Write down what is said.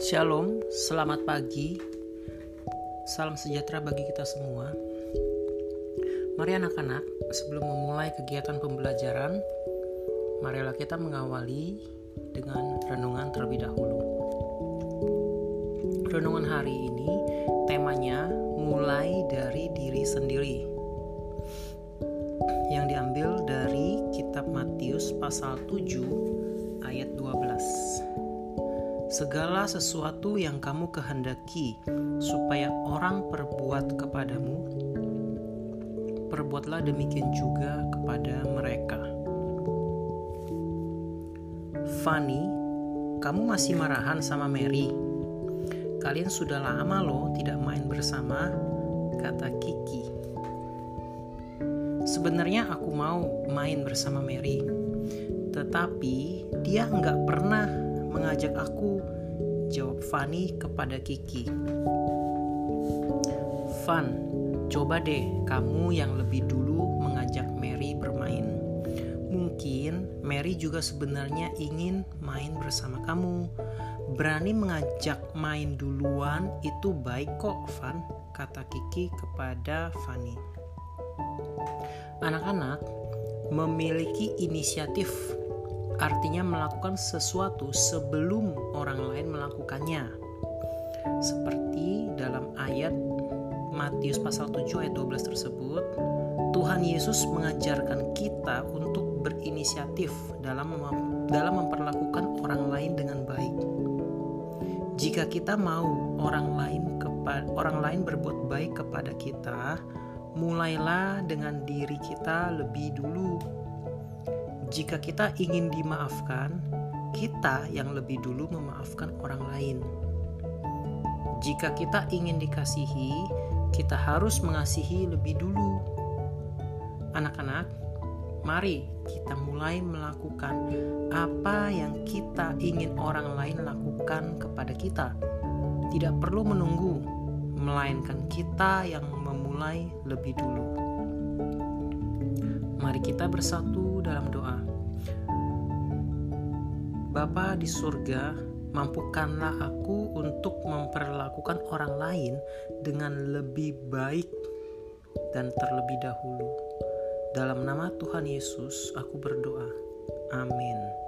Shalom, selamat pagi. Salam sejahtera bagi kita semua. Mari anak-anak, sebelum memulai kegiatan pembelajaran, marilah kita mengawali dengan renungan terlebih dahulu. Renungan hari ini temanya mulai dari diri sendiri. Yang diambil dari kitab Matius pasal 7 ayat 12 segala sesuatu yang kamu kehendaki supaya orang perbuat kepadamu, perbuatlah demikian juga kepada mereka. Fanny, kamu masih marahan sama Mary? Kalian sudah lama loh tidak main bersama, kata Kiki. Sebenarnya aku mau main bersama Mary, tetapi dia nggak pernah mengajak aku, jawab Fanny kepada Kiki. Van, coba deh kamu yang lebih dulu mengajak Mary bermain. Mungkin Mary juga sebenarnya ingin main bersama kamu. Berani mengajak main duluan itu baik kok, Van, kata Kiki kepada Fanny. Anak-anak memiliki inisiatif artinya melakukan sesuatu sebelum orang lain melakukannya. Seperti dalam ayat Matius pasal 7 ayat 12 tersebut, Tuhan Yesus mengajarkan kita untuk berinisiatif dalam dalam memperlakukan orang lain dengan baik. Jika kita mau orang lain orang lain berbuat baik kepada kita, mulailah dengan diri kita lebih dulu jika kita ingin dimaafkan, kita yang lebih dulu memaafkan orang lain. Jika kita ingin dikasihi, kita harus mengasihi lebih dulu. Anak-anak, mari kita mulai melakukan apa yang kita ingin orang lain lakukan kepada kita. Tidak perlu menunggu, melainkan kita yang memulai lebih dulu. Mari kita bersatu dalam doa. Bapa di surga, mampukanlah aku untuk memperlakukan orang lain dengan lebih baik dan terlebih dahulu. Dalam nama Tuhan Yesus, aku berdoa. Amin.